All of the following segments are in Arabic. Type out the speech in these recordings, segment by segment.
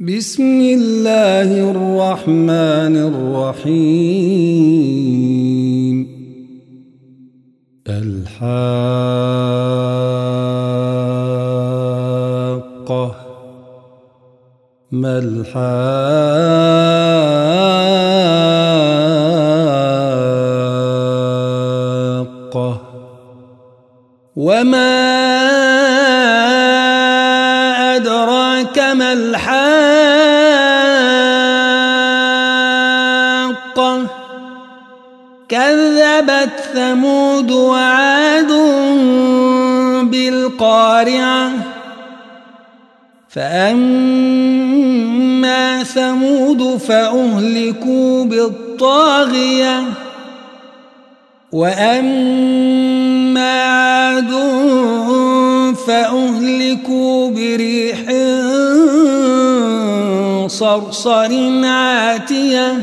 بسم الله الرحمن الرحيم الحاقة ما الحاقة كذبت ثمود وعاد بالقارعة. فأما ثمود فأهلكوا بالطاغية. وأما عاد فأهلكوا بريح صرصر عاتية.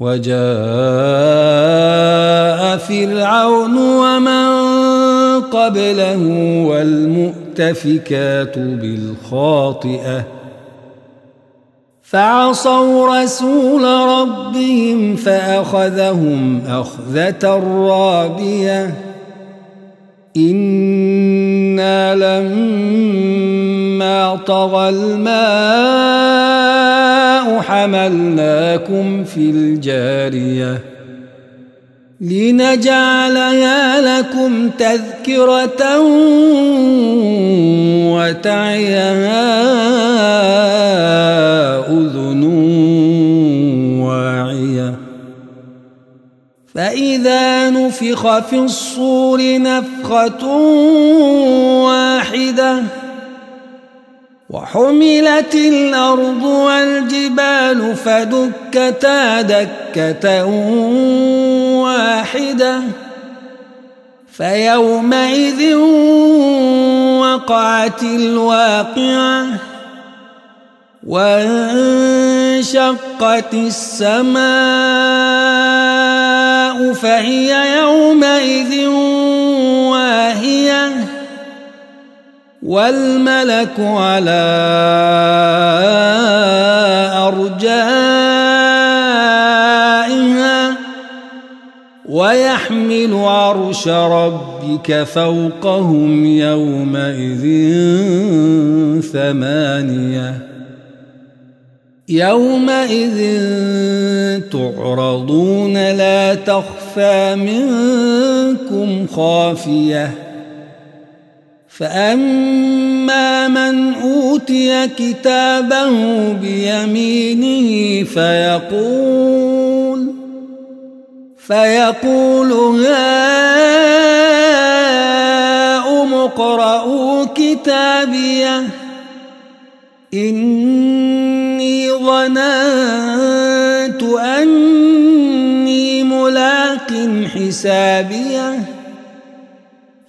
وجاء فرعون ومن قبله والمؤتفكات بالخاطئة. فعصوا رسول ربهم فأخذهم أخذة رابية. إنا لما طغى الماء حملناكم في الجارية لنجعلها لكم تذكرة وتعيها أذن واعية. فإذا نفخ في الصور نفخة واحدة وحملت الأرض والجبال فدكتا دكة واحدة فيومئذ وقعت الواقعة وانشقت السماء فهي يومئذ واهية والملك على أرجائها ويحمل عرش ربك فوقهم يومئذ ثمانية. يومئذ تعرضون لا تخفى منكم خافية. فأما من أوتي كتابه بيمينه فيقول فيقول هاؤم اقرءوا كتابيه إني ظننت أني ملاق حسابيه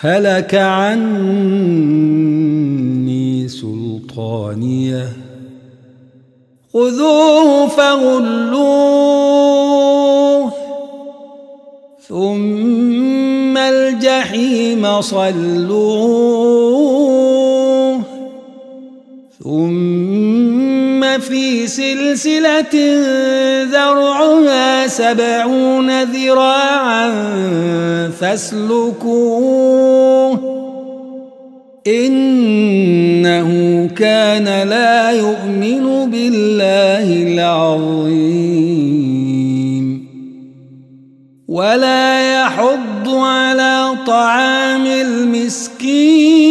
هلك عني سلطانية. خذوه فغلوه ثم الجحيم صلوه ثم في سلسلة ذرعها سبعون ذراعا فاسلكوه إنه كان لا يؤمن بالله العظيم ولا يحض على طعام المسكين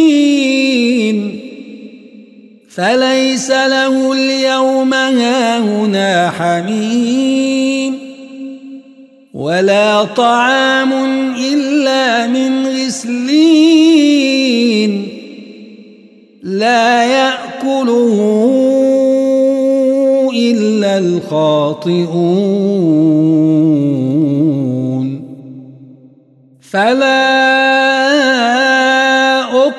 فليس له اليوم هاهنا حميم ولا طعام إلا من غسلين لا يأكله إلا الخاطئون فلا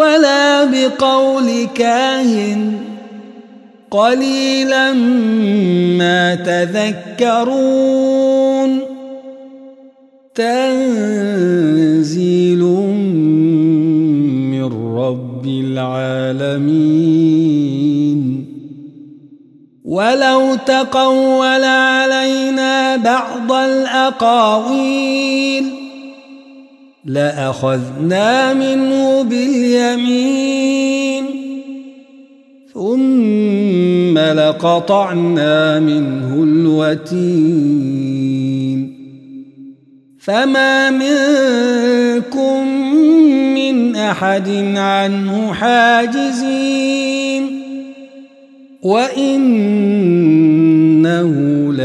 ولا بقول كاهن. قليلا ما تذكرون. تنزيل رب العالمين. ولو تقول علينا بعض الأقاويل. لأخذنا منه باليمين ثم لقطعنا منه الوتين. فما منكم أحد عنه حاجزين وإنه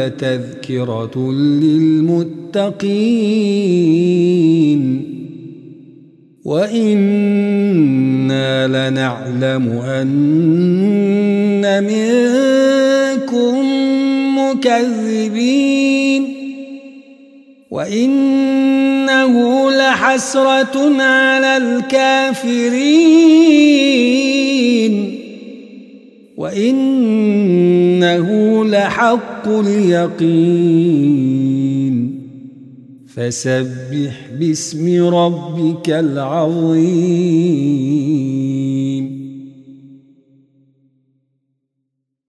لتذكرة للمتقين. وإنا لنعلم أن منكم مكذبين. وإنه لحسرة على الكافرين. وإنه لحق اليقين. فسبح باسم ربك العظيم.